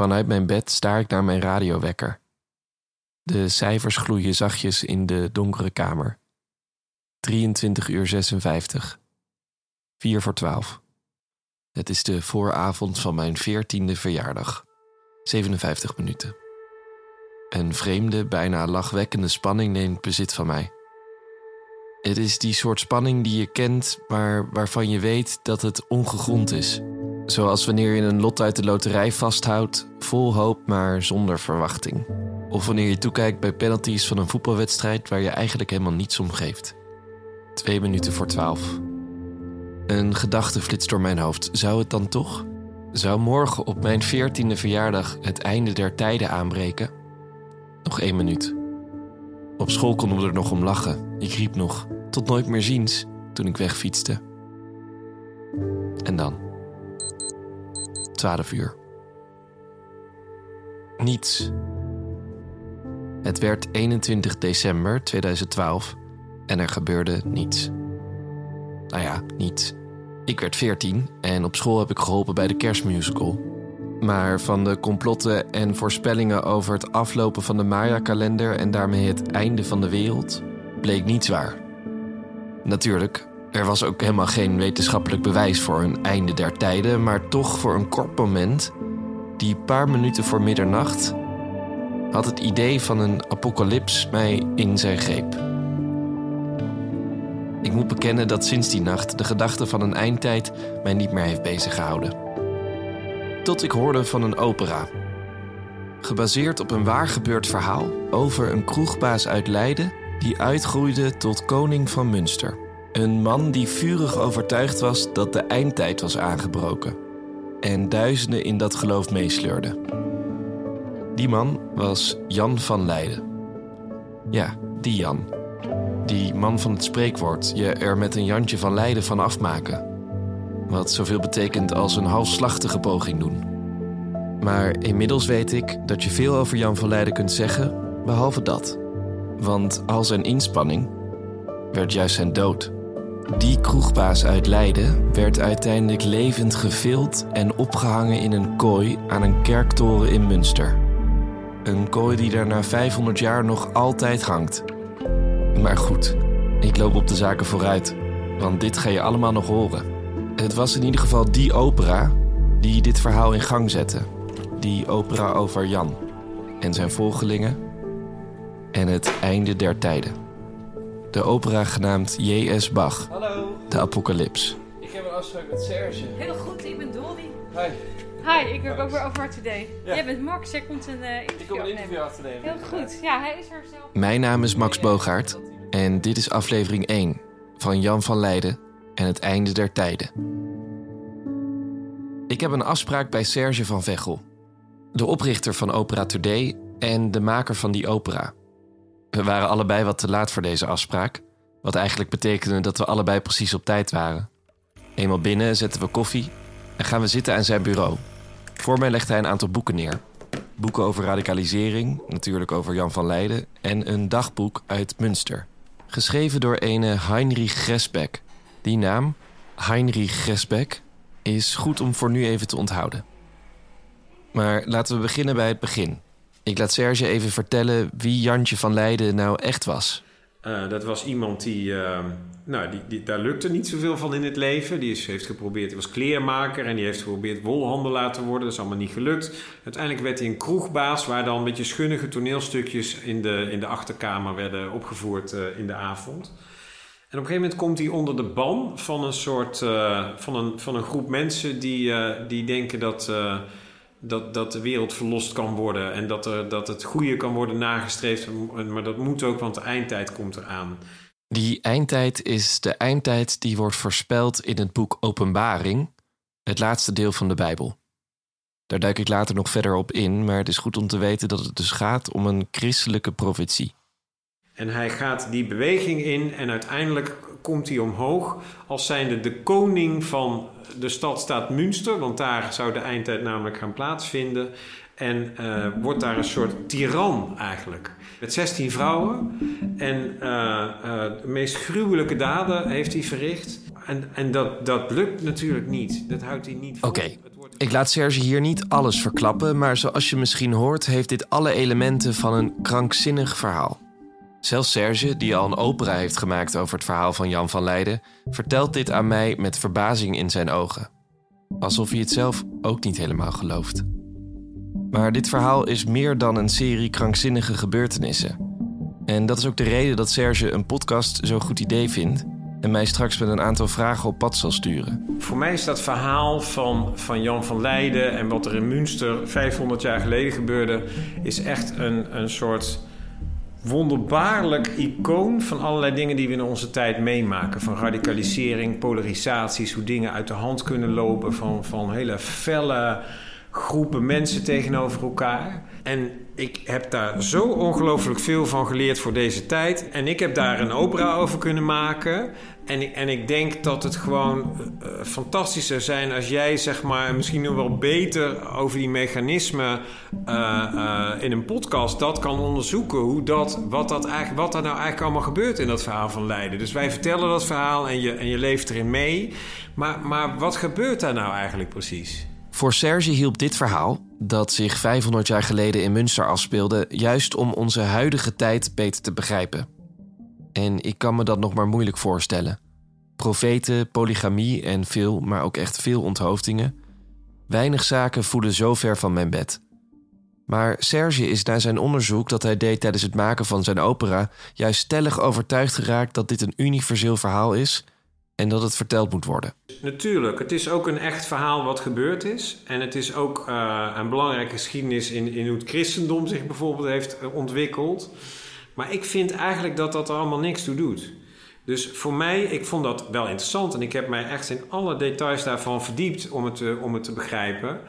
Vanuit mijn bed staar ik naar mijn radiowekker. De cijfers gloeien zachtjes in de donkere kamer. 23 uur 56. 4 voor 12. Het is de vooravond van mijn 14e verjaardag. 57 minuten. Een vreemde, bijna lachwekkende spanning neemt bezit van mij. Het is die soort spanning die je kent, maar waarvan je weet dat het ongegrond is. Zoals wanneer je een lot uit de loterij vasthoudt, vol hoop maar zonder verwachting. Of wanneer je toekijkt bij penalties van een voetbalwedstrijd waar je eigenlijk helemaal niets om geeft. Twee minuten voor twaalf. Een gedachte flitst door mijn hoofd. Zou het dan toch? Zou morgen op mijn veertiende verjaardag het einde der tijden aanbreken? Nog één minuut. Op school konden we er nog om lachen. Ik riep nog, tot nooit meer ziens, toen ik wegfietste. En dan. Twaalf uur. Niets. Het werd 21 december 2012 en er gebeurde niets. Nou ja, niets. Ik werd 14 en op school heb ik geholpen bij de kerstmusical. Maar van de complotten en voorspellingen over het aflopen van de Maya-kalender en daarmee het einde van de wereld bleek niets waar. Natuurlijk, er was ook helemaal geen wetenschappelijk bewijs voor een einde der tijden, maar toch voor een kort moment, die paar minuten voor middernacht, had het idee van een apocalyps mij in zijn greep. Ik moet bekennen dat sinds die nacht de gedachte van een eindtijd mij niet meer heeft beziggehouden. Tot ik hoorde van een opera. Gebaseerd op een waar gebeurd verhaal over een kroegbaas uit Leiden die uitgroeide tot koning van Münster. Een man die vurig overtuigd was dat de eindtijd was aangebroken en duizenden in dat geloof meesleurde. Die man was Jan van Leiden. Ja, die Jan die man van het spreekwoord, je er met een Jantje van Leiden van afmaken. Wat zoveel betekent als een halfslachtige poging doen. Maar inmiddels weet ik dat je veel over Jan van Leiden kunt zeggen, behalve dat. Want al zijn inspanning werd juist zijn dood. Die kroegbaas uit Leiden werd uiteindelijk levend gevild en opgehangen in een kooi aan een kerktoren in Münster. Een kooi die daar na 500 jaar nog altijd hangt. Maar goed, ik loop op de zaken vooruit, want dit ga je allemaal nog horen. Het was in ieder geval die opera die dit verhaal in gang zette. Die opera over Jan en zijn volgelingen en het einde der tijden. De opera genaamd J.S. Bach. Hallo. De Apocalyps. Ik heb een afspraak met Serge. Heel goed, ik ben Dolly. Hi. Hi, ik werk ook weer over Today. Ja. Jij bent Max, jij komt een uh, Ik interview kom een interview afnemen. Heel goed. Ja, hij is er zelf. Mijn naam is Max Bogaert en dit is aflevering 1 van Jan van Leiden en het einde der tijden. Ik heb een afspraak bij Serge van Vechel, de oprichter van Opera Today en de maker van die opera. We waren allebei wat te laat voor deze afspraak, wat eigenlijk betekende dat we allebei precies op tijd waren. Eenmaal binnen zetten we koffie en gaan we zitten aan zijn bureau. Voor mij legt hij een aantal boeken neer. Boeken over radicalisering, natuurlijk over Jan van Leiden... en een dagboek uit Münster. Geschreven door ene Heinrich Gresbeck. Die naam, Heinrich Gresbeck, is goed om voor nu even te onthouden. Maar laten we beginnen bij het begin. Ik laat Serge even vertellen wie Jantje van Leiden nou echt was. Eh, dat was iemand die, eh, nou, die, die, daar lukte niet zoveel van in het leven. Die heeft geprobeerd, hij was kleermaker en die heeft geprobeerd wolhandelaar te worden. Dat is allemaal niet gelukt. Uiteindelijk werd hij een kroegbaas waar dan een beetje schunnige toneelstukjes in de, in de achterkamer werden opgevoerd eh, in de avond. En op een gegeven moment komt hij onder de ban van een soort, eh, van, een, van een groep mensen die, die denken dat, dat, dat de wereld verlost kan worden en dat, er, dat het goede kan worden nagestreefd. Maar dat moet ook, want de eindtijd komt eraan. Die eindtijd is de eindtijd die wordt voorspeld in het boek Openbaring, het laatste deel van de Bijbel. Daar duik ik later nog verder op in, maar het is goed om te weten dat het dus gaat om een christelijke profetie. En hij gaat die beweging in en uiteindelijk komt hij omhoog als zijnde de koning van de stadstaat Münster, want daar zou de eindtijd namelijk gaan plaatsvinden. En eh, wordt daar een soort tiran eigenlijk. Met 16 vrouwen. En eh, eh, de meest gruwelijke daden heeft hij verricht. En, en dat, dat lukt natuurlijk niet. Dat houdt hij niet. Oké. Ik laat Serge hier niet alles verklappen, maar zoals je misschien hoort, heeft dit alle elementen van een krankzinnig verhaal. Zelfs Serge, die al een opera heeft gemaakt over het verhaal van Jan van Leiden, vertelt dit aan mij met verbazing in zijn ogen. Alsof hij het zelf ook niet helemaal gelooft. Maar dit verhaal is meer dan een serie krankzinnige gebeurtenissen. En dat is ook de reden dat Serge een podcast zo'n goed idee vindt en mij straks met een aantal vragen op pad zal sturen. Voor mij is dat verhaal van, van Jan van Leiden en wat er in Münster 500 jaar geleden gebeurde, is echt een, een soort wonderbaarlijk icoon van allerlei dingen die we in onze tijd meemaken. Van radicalisering, polarisaties, hoe dingen uit de hand kunnen lopen, van, van hele felle groepen mensen tegenover elkaar. En ik heb daar zo ongelooflijk veel van geleerd voor deze tijd. En ik heb daar een opera over kunnen maken. En en ik denk dat het gewoon uh, fantastisch zou zijn als jij, zeg maar, misschien nog wel beter over die mechanismen uh, in een podcast dat kan onderzoeken. Hoe dat, wat, dat eigenlijk, wat er nou eigenlijk allemaal gebeurt in dat verhaal van Leiden. Dus wij vertellen dat verhaal en je, en je leeft erin mee. Maar, maar wat gebeurt daar nou eigenlijk precies? Voor Serge hielp dit verhaal, dat zich 500 jaar geleden in Münster afspeelde, juist om onze huidige tijd beter te begrijpen. En ik kan me dat nog maar moeilijk voorstellen. Profeten, polygamie en veel, maar ook echt veel onthoofdingen. Weinig zaken voelen zo ver van mijn bed. Maar Serge is na zijn onderzoek dat hij deed tijdens het maken van zijn opera juist stellig overtuigd geraakt dat dit een universeel verhaal is en dat het verteld moet worden. Natuurlijk, het is ook een echt verhaal wat gebeurd is. En het is ook uh, een belangrijke geschiedenis in, in hoe het christendom zich bijvoorbeeld heeft ontwikkeld. Maar ik vind eigenlijk dat dat er allemaal niks toe doet. Dus voor mij, ik vond dat wel interessant en ik heb mij echt in alle details daarvan verdiept om het, te, om het te begrijpen.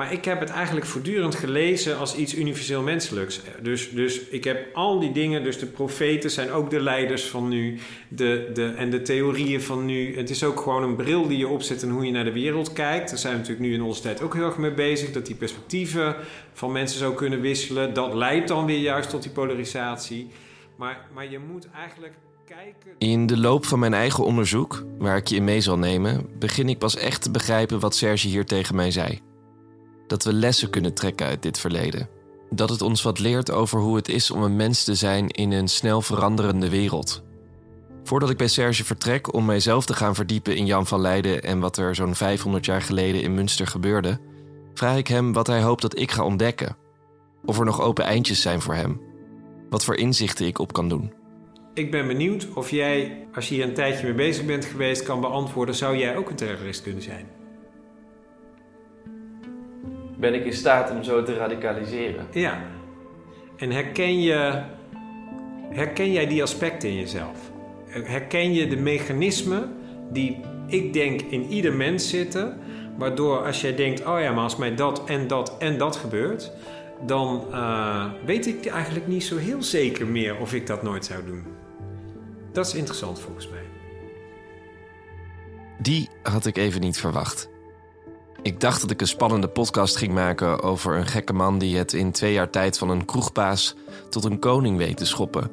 Maar ik heb het eigenlijk voortdurend gelezen als iets universeel menselijks. Dus, dus ik heb al die dingen, dus de profeten zijn ook de leiders van nu. De, de, en de theorieën van nu. Het is ook gewoon een bril die je opzet en hoe je naar de wereld kijkt. Daar zijn we natuurlijk nu in onze tijd ook heel erg mee bezig. Dat die perspectieven van mensen zo kunnen wisselen. Dat leidt dan weer juist tot die polarisatie. Maar, maar je moet eigenlijk kijken. In de loop van mijn eigen onderzoek, waar ik je in mee zal nemen, begin ik pas echt te begrijpen wat Serge hier tegen mij zei dat we lessen kunnen trekken uit dit verleden. Dat het ons wat leert over hoe het is om een mens te zijn in een snel veranderende wereld. Voordat ik bij Serge vertrek om mijzelf te gaan verdiepen in Jan van Leiden en wat er zo'n 500 jaar geleden in Münster gebeurde, vraag ik hem wat hij hoopt dat ik ga ontdekken. Of er nog open eindjes zijn voor hem. Wat voor inzichten ik op kan doen. Ik ben benieuwd of jij, als je hier een tijdje mee bezig bent geweest, kan beantwoorden: zou jij ook een terrorist kunnen zijn? Ben ik in staat om zo te radicaliseren. Ja. En herken, je, herken jij die aspecten in jezelf? Herken je de mechanismen die ik denk in ieder mens zitten, waardoor als jij denkt, oh ja, maar als mij dat en dat en dat gebeurt, dan uh, weet ik eigenlijk niet zo heel zeker meer of ik dat nooit zou doen. Dat is interessant volgens mij. Die had ik even niet verwacht. Ik dacht dat ik een spannende podcast ging maken over een gekke man die het in twee jaar tijd van een kroegbaas tot een koning weet te schoppen.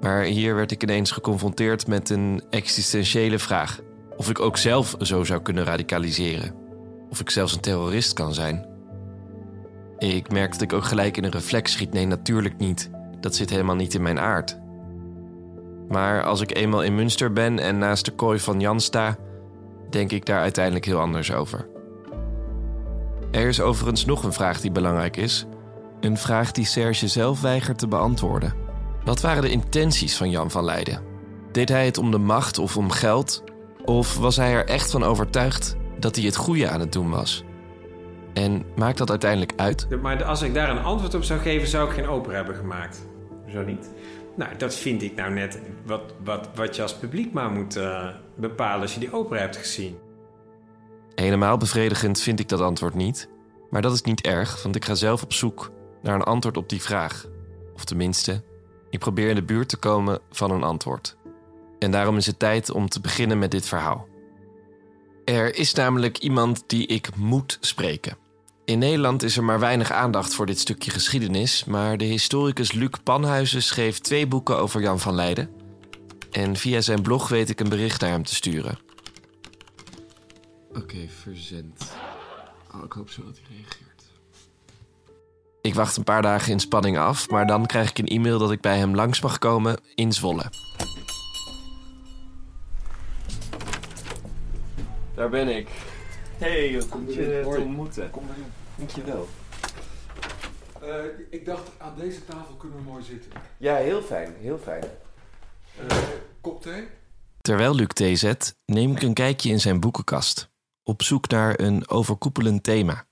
Maar hier werd ik ineens geconfronteerd met een existentiële vraag: of ik ook zelf zo zou kunnen radicaliseren. Of ik zelfs een terrorist kan zijn. Ik merk dat ik ook gelijk in een reflex schiet: nee, natuurlijk niet. Dat zit helemaal niet in mijn aard. Maar als ik eenmaal in Münster ben en naast de kooi van Jan sta, denk ik daar uiteindelijk heel anders over. Er is overigens nog een vraag die belangrijk is. Een vraag die Serge zelf weigert te beantwoorden. Wat waren de intenties van Jan van Leiden? Deed hij het om de macht of om geld? Of was hij er echt van overtuigd dat hij het goede aan het doen was? En maakt dat uiteindelijk uit? Maar als ik daar een antwoord op zou geven, zou ik geen opera hebben gemaakt. Zo niet. Nou, dat vind ik nou net wat, wat, wat je als publiek maar moet uh, bepalen als je die opera hebt gezien. Helemaal bevredigend vind ik dat antwoord niet. Maar dat is niet erg, want ik ga zelf op zoek naar een antwoord op die vraag. Of tenminste, ik probeer in de buurt te komen van een antwoord. En daarom is het tijd om te beginnen met dit verhaal. Er is namelijk iemand die ik moet spreken. In Nederland is er maar weinig aandacht voor dit stukje geschiedenis, maar de historicus Luc Panhuizen schreef twee boeken over Jan van Leiden. En via zijn blog weet ik een bericht naar hem te sturen. Oké, okay, verzend. Oh, ik hoop zo dat hij reageert. Ik wacht een paar dagen in spanning af, maar dan krijg ik een e-mail dat ik bij hem langs mag komen in Zwolle. Daar ben ik. Hey, wat goed je te ontmoeten. Kom maar in. Dankjewel. Uh, ik dacht, aan deze tafel kunnen we mooi zitten. Ja, heel fijn, heel fijn. Uh, kop thee? Terwijl Luc thee zet, neem ik een kijkje in zijn boekenkast. Op zoek naar een overkoepelend thema.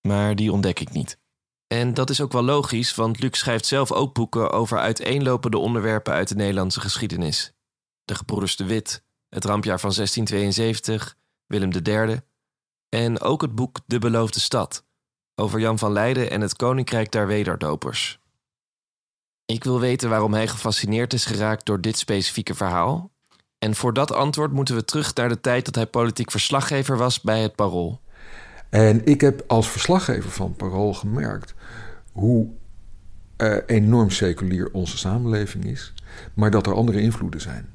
Maar die ontdek ik niet. En dat is ook wel logisch, want Luc schrijft zelf ook boeken over uiteenlopende onderwerpen uit de Nederlandse geschiedenis. De Gebroeders de Wit, het rampjaar van 1672, Willem III en ook het boek De Beloofde Stad over Jan van Leiden en het Koninkrijk der Wederdopers. Ik wil weten waarom hij gefascineerd is geraakt door dit specifieke verhaal. En voor dat antwoord moeten we terug naar de tijd dat hij politiek verslaggever was bij het Parool. En ik heb als verslaggever van Parool gemerkt hoe uh, enorm seculier onze samenleving is, maar dat er andere invloeden zijn.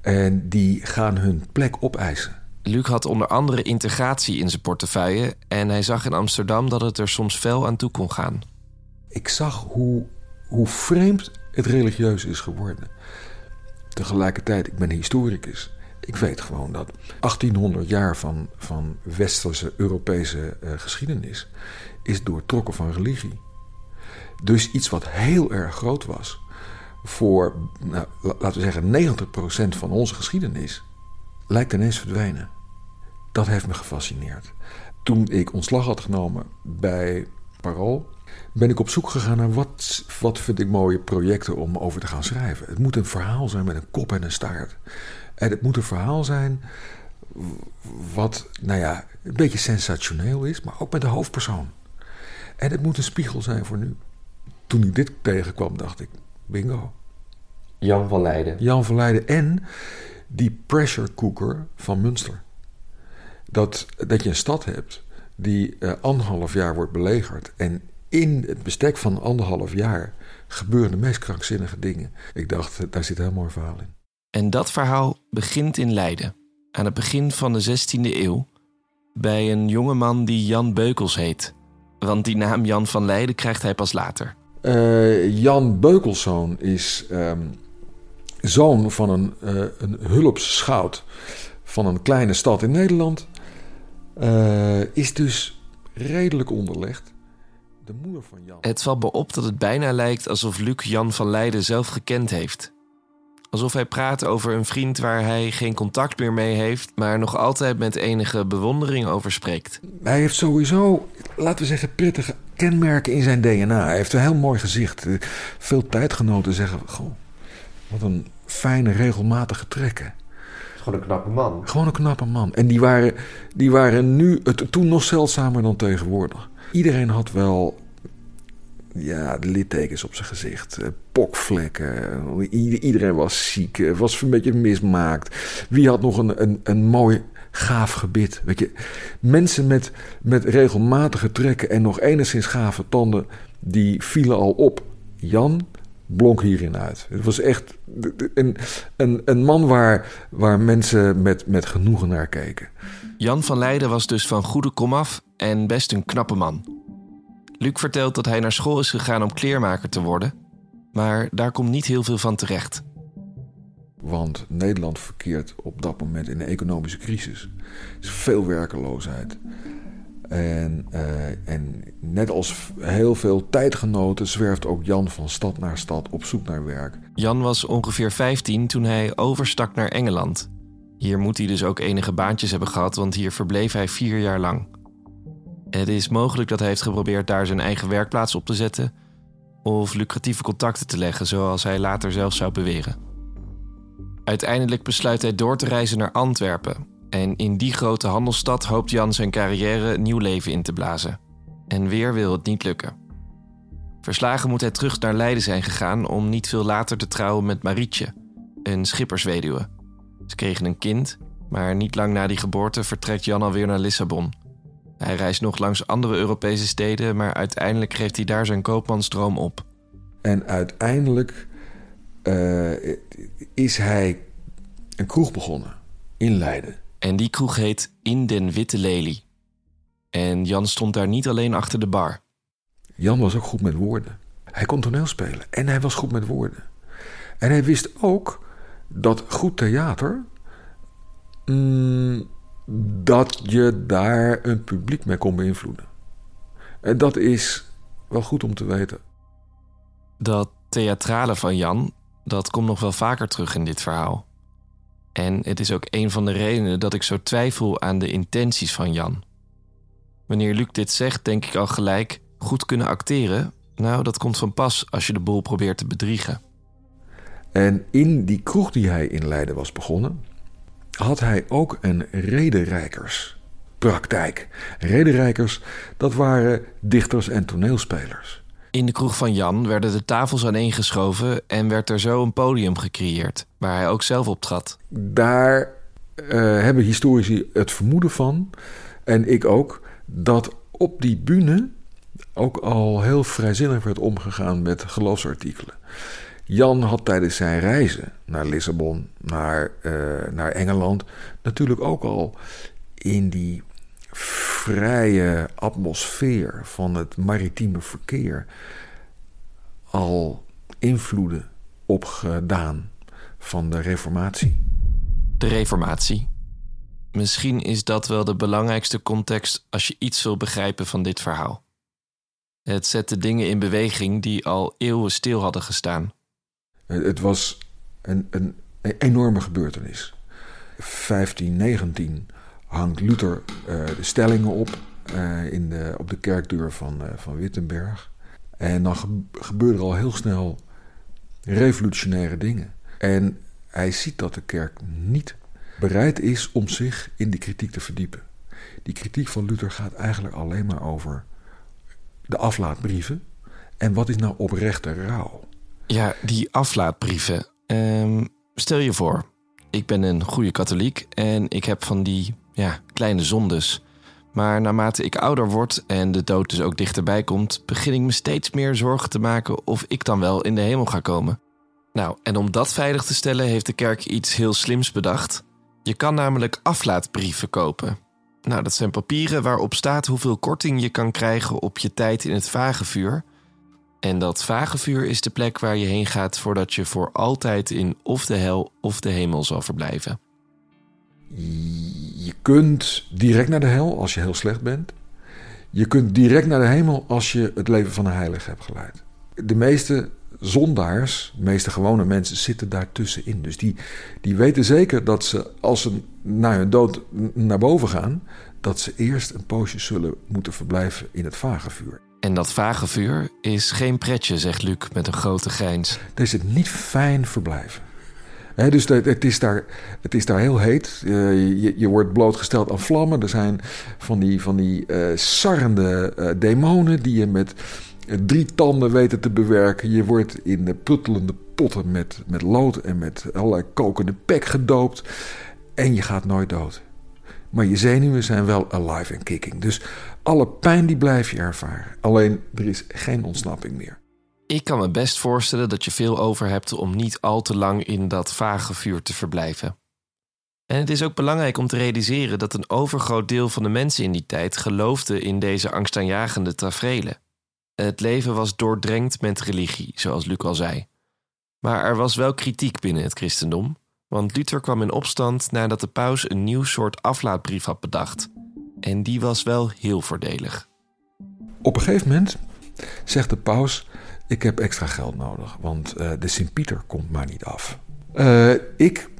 En die gaan hun plek opeisen. Luc had onder andere integratie in zijn portefeuille en hij zag in Amsterdam dat het er soms fel aan toe kon gaan. Ik zag hoe, hoe vreemd het religieus is geworden. Tegelijkertijd, ik ben historicus. Ik weet gewoon dat 1800 jaar van, van westerse Europese uh, geschiedenis is doortrokken van religie. Dus iets wat heel erg groot was voor, nou, laten we zeggen, 90% van onze geschiedenis, lijkt ineens verdwijnen. Dat heeft me gefascineerd. Toen ik ontslag had genomen bij Parool, ben ik op zoek gegaan naar wat, wat vind ik mooie projecten om over te gaan schrijven. Het moet een verhaal zijn met een kop en een staart. En het moet een verhaal zijn wat, nou ja, een beetje sensationeel is, maar ook met de hoofdpersoon. En het moet een spiegel zijn voor nu. Toen ik dit tegenkwam, dacht ik, bingo. Jan van Leiden. Jan van Leiden en die pressure cooker van Münster. Dat, dat je een stad hebt die uh, anderhalf jaar wordt belegerd. En in het bestek van anderhalf jaar gebeuren de meest krankzinnige dingen. Ik dacht, daar zit een heel mooi verhaal in. En dat verhaal begint in Leiden, aan het begin van de 16e eeuw, bij een jongeman die Jan Beukels heet. Want die naam Jan van Leiden krijgt hij pas later. Uh, Jan Beukelszoon is um, zoon van een, uh, een hulpsschout van een kleine stad in Nederland. Uh, is dus redelijk onderlegd. De moeder van Jan. Het valt me op dat het bijna lijkt alsof Luc Jan van Leiden zelf gekend heeft. Alsof hij praat over een vriend waar hij geen contact meer mee heeft, maar nog altijd met enige bewondering over spreekt. Hij heeft sowieso, laten we zeggen, prettige kenmerken in zijn DNA. Hij heeft een heel mooi gezicht. Veel tijdgenoten zeggen: Goh, wat een fijne, regelmatige trekken. Gewoon een knappe man. Gewoon een knappe man. En die waren, die waren nu, het, toen nog zeldzamer dan tegenwoordig. Iedereen had wel ja, littekens op zijn gezicht. Pokvlekken. Iedereen was ziek. Was een beetje mismaakt. Wie had nog een, een, een mooi gaaf gebit? Weet je, mensen met, met regelmatige trekken en nog enigszins gave tanden, die vielen al op. Jan blonk hierin uit. Het was echt een, een, een man waar, waar mensen met, met genoegen naar keken. Jan van Leiden was dus van goede komaf en best een knappe man. Luc vertelt dat hij naar school is gegaan om kleermaker te worden, maar daar komt niet heel veel van terecht. Want Nederland verkeert op dat moment in een economische crisis. Er is veel werkeloosheid. En, uh, en net als heel veel tijdgenoten zwerft ook Jan van stad naar stad op zoek naar werk. Jan was ongeveer 15 toen hij overstak naar Engeland. Hier moet hij dus ook enige baantjes hebben gehad, want hier verbleef hij vier jaar lang. Het is mogelijk dat hij heeft geprobeerd daar zijn eigen werkplaats op te zetten of lucratieve contacten te leggen, zoals hij later zelf zou beweren. Uiteindelijk besluit hij door te reizen naar Antwerpen en in die grote handelsstad hoopt Jan zijn carrière nieuw leven in te blazen. En weer wil het niet lukken. Verslagen moet hij terug naar Leiden zijn gegaan om niet veel later te trouwen met Marietje, een schippersweduwe. Ze kregen een kind, maar niet lang na die geboorte vertrekt Jan alweer naar Lissabon. Hij reist nog langs andere Europese steden, maar uiteindelijk geeft hij daar zijn koopmansdroom op. En uiteindelijk uh, is hij een kroeg begonnen in Leiden. En die kroeg heet In den Witte Lelie. En Jan stond daar niet alleen achter de bar. Jan was ook goed met woorden. Hij kon toneel spelen en hij was goed met woorden. En hij wist ook dat goed theater. mm, dat je daar een publiek mee kon beïnvloeden. En dat is wel goed om te weten. Dat theatrale van Jan, dat komt nog wel vaker terug in dit verhaal. En het is ook een van de redenen dat ik zo twijfel aan de intenties van Jan. Wanneer Luc dit zegt, denk ik al gelijk: goed kunnen acteren? Nou, dat komt van pas als je de boel probeert te bedriegen. En in die kroeg die hij in Leiden was begonnen, had hij ook een rederijkerspraktijk. Rederijkers, dat waren dichters en toneelspelers. In de kroeg van Jan werden de tafels aaneengeschoven en werd er zo een podium gecreëerd, waar hij ook zelf op trad. Daar eh, hebben historici het vermoeden van, en ik ook, dat op die bühne ook al heel vrijzinnig werd omgegaan met geloofsartikelen. Jan had tijdens zijn reizen naar Lissabon, naar, eh, naar Engeland, natuurlijk ook al in die vrije atmosfeer van het maritieme verkeer al invloeden opgedaan van de Reformatie. De Reformatie. Misschien is dat wel de belangrijkste context als je iets wil begrijpen van dit verhaal. Het zette dingen in beweging die al eeuwen stil hadden gestaan. Het was een, een, een enorme gebeurtenis. 1519 hangt Luther uh, de stellingen op uh, in de, op de kerkdeur van, van Wittenberg. En dan ge gebeuren er al heel snel revolutionaire dingen. En hij ziet dat de kerk niet bereid is om zich in die kritiek te verdiepen. Die kritiek van Luther gaat eigenlijk alleen maar over de aflaatbrieven. En wat is nou oprechte rouw? Ja, die aflaatbrieven. Um, stel je voor, ik ben een goede katholiek en ik heb van die ja, kleine zondes. Maar naarmate ik ouder word en de dood dus ook dichterbij komt, begin ik me steeds meer zorgen te maken of ik dan wel in de hemel ga komen. Nou, en om dat veilig te stellen heeft de kerk iets heel slims bedacht. Je kan namelijk aflaatbrieven kopen. Nou, dat zijn papieren waarop staat hoeveel korting je kan krijgen op je tijd in het vagevuur. En dat vagevuur is de plek waar je heen gaat voordat je voor altijd in of de hel of de hemel zal verblijven. Je kunt direct naar de hel als je heel slecht bent. Je kunt direct naar de hemel als je het leven van een heilige hebt geleid. De meeste zondaars, de meeste gewone mensen, zitten daartussenin. Dus die, die weten zeker dat ze, als ze na hun dood naar boven gaan, dat ze eerst een poosje zullen moeten verblijven in het vagevuur. En dat vagevuur is geen pretje, zegt Luc met een grote grijns. Daar is het niet fijn verblijven. Dus het is, daar, het is daar heel heet. Uh, je, je, wordt blootgesteld aan vlammen. Er zijn van die, van die uh, sarrende uh, demonen die je met drie tanden weten te bewerken. Je wordt in de puttelende potten met, met lood en met allerlei kokende pek gedoopt. En je gaat nooit dood. Maar je zenuwen zijn wel alive en kicking. Dus alle pijn die blijf je ervaren. Alleen er is geen ontsnapping meer. Ik kan me best voorstellen dat je veel over hebt om niet al te lang in dat vage vuur te verblijven. En het is ook belangrijk om te realiseren dat een overgroot deel van de mensen in die tijd geloofde in deze angstaanjagende tafereelen. Het leven was doordrenkt met religie, zoals Luc al zei. Maar er was wel kritiek binnen het christendom, want Luther kwam in opstand nadat de paus een nieuw soort aflaatbrief had bedacht. En die was wel heel voordelig. Op een gegeven moment zegt de paus: Ik heb extra geld nodig, want uh, de Sint-Pieter komt maar niet af. Uh, ik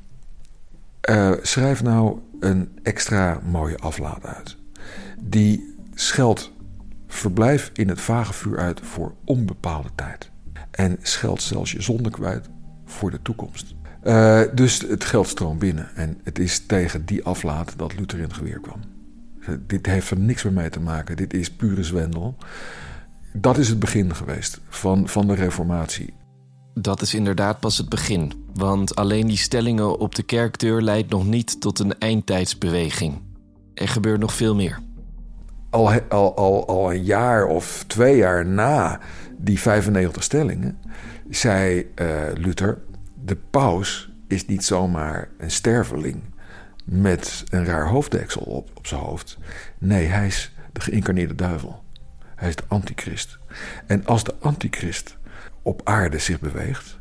uh, schrijf nou een extra mooie aflaat uit. Die scheldt verblijf in het vage vuur uit voor onbepaalde tijd. En scheldt zelfs je zonde kwijt voor de toekomst. Dus het geld stroomt binnen. En het is tegen die aflaat dat Luther in het geweer kwam. Dit heeft er niks meer mee te maken. Dit is pure zwendel. Dat is het begin geweest van, van de Reformatie. Dat is inderdaad pas het begin. Want alleen die stellingen op de kerkdeur leidt nog niet tot een eindtijdsbeweging. Er gebeurt nog veel meer. Al, al, al, al een jaar of twee jaar na die 95 stellingen zei uh, Luther: de paus is niet zomaar een sterveling met een raar hoofddeksel op, op zijn hoofd. Nee, hij is de geïncarneerde duivel. Hij is de antichrist. En als de antichrist op aarde zich beweegt,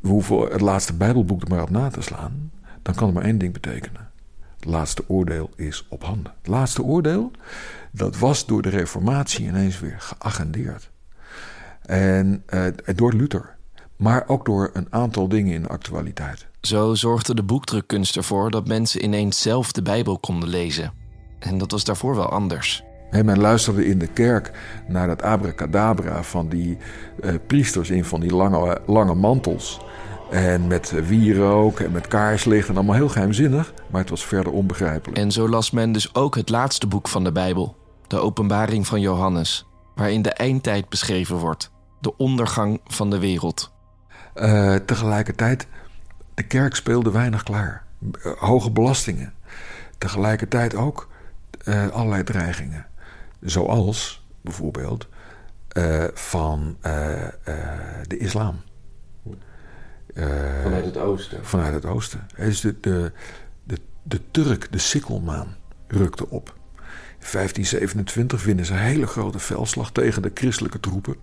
we hoeven het laatste Bijbelboek er maar op na te slaan, dan kan het maar één ding betekenen. Het laatste oordeel is op handen. Het laatste oordeel, dat was door de Reformatie ineens weer geagendeerd. En eh, door Luther, maar ook door een aantal dingen in de actualiteit. Zo zorgde de boekdrukkunst ervoor dat mensen ineens zelf de Bijbel konden lezen. En dat was daarvoor wel anders. Men luisterde in de kerk naar dat abracadabra van die eh, priesters in van die lange, lange mantels. En met wierook en met kaarslicht en allemaal heel geheimzinnig, maar het was verder onbegrijpelijk. En zo las men dus ook het laatste boek van de Bijbel, de Openbaring van Johannes, waarin de eindtijd beschreven wordt, de ondergang van de wereld. Uh, tegelijkertijd, de kerk speelde weinig klaar. Uh, hoge belastingen. Tegelijkertijd ook uh, allerlei dreigingen. Zoals bijvoorbeeld van de islam. vanuit het oosten. Vanuit het oosten. Dus de, de, de, de Turk, de sikkelmaan, rukte op. In 1527 winnen ze een hele grote veldslag tegen de christelijke troepen.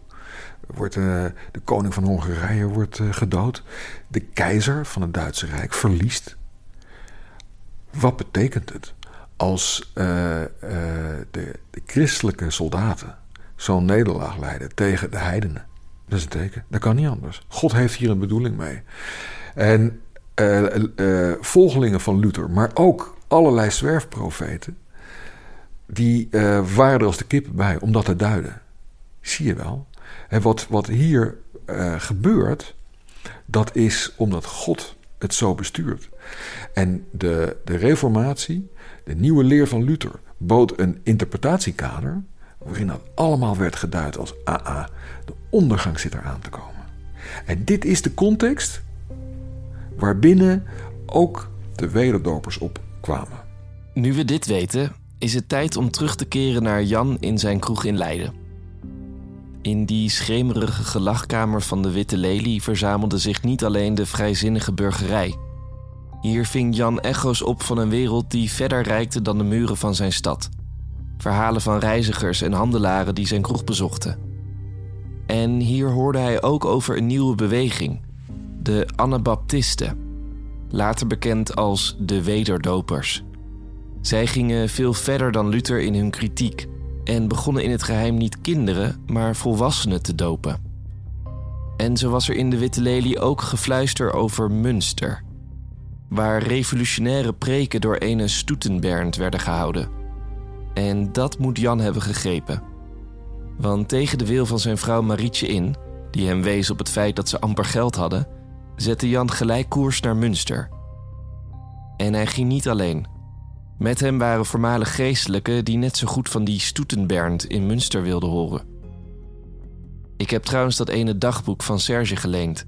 Wordt, uh, de koning van Hongarije wordt uh, gedood. De keizer van het Duitse Rijk verliest. Wat betekent het als uh, de, de, christelijke soldaten zo'n nederlaag leiden tegen de heidenen? Dat is een teken. Dat kan niet anders. God heeft hier een bedoeling mee. En volgelingen van Luther, maar ook allerlei zwerfprofeten, die waren er als de kippen bij om dat te duiden. Zie je wel? En wat, wat hier uh, gebeurt, dat is omdat God het zo bestuurt. En de, de Reformatie, de nieuwe leer van Luther, bood een interpretatiekader waarin dat allemaal werd geduid als AA. De ondergang zit eraan te komen. En dit is de context waarbinnen ook de wederdopers opkwamen. Nu we dit weten, is het tijd om terug te keren naar Jan in zijn kroeg in Leiden. In die schemerige gelachkamer van de Witte Lelie verzamelde zich niet alleen de vrijzinnige burgerij. Hier ving Jan echo's op van een wereld die verder reikte dan de muren van zijn stad. Verhalen van reizigers en handelaren die zijn kroeg bezochten. En hier hoorde hij ook over een nieuwe beweging, de Anabaptisten, later bekend als de Wederdopers. Zij gingen veel verder dan Luther in hun kritiek en begonnen in het geheim niet kinderen, maar volwassenen te dopen. En zo was er in de Witte Lelie ook gefluister over Münster, waar revolutionaire preken door ene Stoetenbernd werden gehouden. En dat moet Jan hebben gegrepen. Want tegen de wil van zijn vrouw Marietje in, die hem wees op het feit dat ze amper geld hadden, zette Jan gelijk koers naar Münster. En hij ging niet alleen. Met hem waren voormalig geestelijken die net zo goed van die Stoetenbernd in Münster wilden horen. Ik heb trouwens dat ene dagboek van Serge geleend.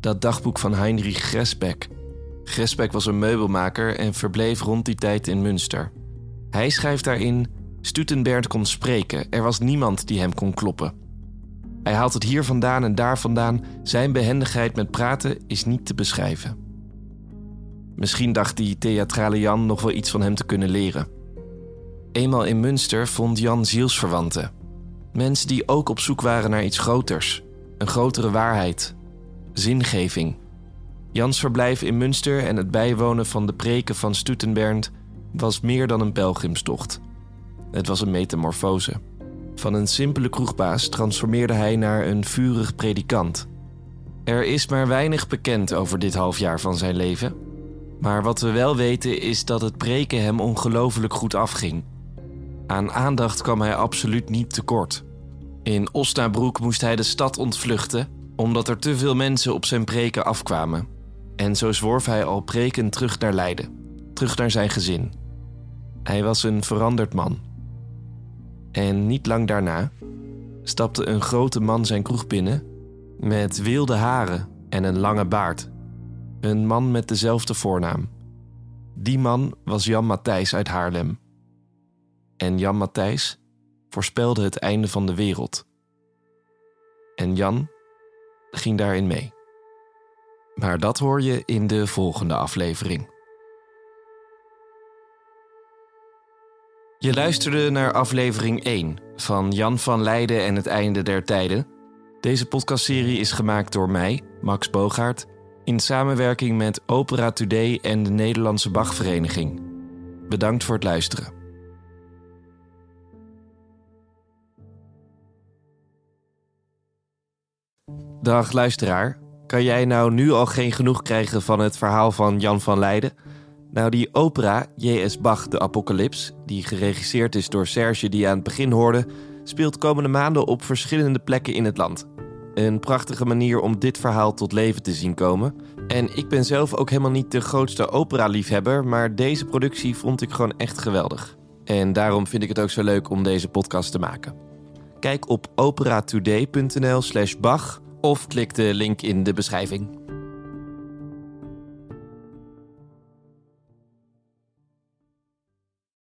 Dat dagboek van Heinrich Gresbeck. Gresbeck was een meubelmaker en verbleef rond die tijd in Münster. Hij schrijft daarin: Stutenbernd kon spreken, er was niemand die hem kon kloppen. Hij haalt het hier vandaan en daar vandaan, zijn behendigheid met praten is niet te beschrijven. Misschien dacht die theatrale Jan nog wel iets van hem te kunnen leren. Eenmaal in Münster vond Jan zielsverwanten. Mensen die ook op zoek waren naar iets groters, een grotere waarheid, zingeving. Jans verblijf in Münster en het bijwonen van de preken van Stutenbernd was meer dan een pelgrimstocht. Het was een metamorfose. Van een simpele kroegbaas transformeerde hij naar een vurig predikant. Er is maar weinig bekend over dit halfjaar van zijn leven. Maar wat we wel weten is dat het preken hem ongelooflijk goed afging. Aan aandacht kwam hij absoluut niet tekort. In Osnabroek moest hij de stad ontvluchten omdat er te veel mensen op zijn preken afkwamen. En zo zworf hij al preken terug naar Leiden, terug naar zijn gezin. Hij was een veranderd man. En niet lang daarna stapte een grote man zijn kroeg binnen met wilde haren en een lange baard. Een man met dezelfde voornaam. Die man was Jan Matthijs uit Haarlem. En Jan Matthijs voorspelde het einde van de wereld. En Jan ging daarin mee. Maar dat hoor je in de volgende aflevering. Je luisterde naar aflevering 1 van Jan van Leiden en het einde der tijden. Deze podcastserie is gemaakt door mij, Max Bogaert, in samenwerking met Opera Today en de Nederlandse Bachvereniging. Bedankt voor het luisteren. Dag luisteraar, kan jij nou nu al geen genoeg krijgen van het verhaal van Jan van Leiden? Nou, die opera J.S. Bach, de Apocalyps, die geregisseerd is door Serge die je aan het begin hoorde, speelt komende maanden op verschillende plekken in het land. Een prachtige manier om dit verhaal tot leven te zien komen. En ik ben zelf ook helemaal niet de grootste opera-liefhebber, maar deze productie vond ik gewoon echt geweldig. En daarom vind ik het ook zo leuk om deze podcast te maken. Kijk op operatoday.nl/slash Bach of klik de link in de beschrijving.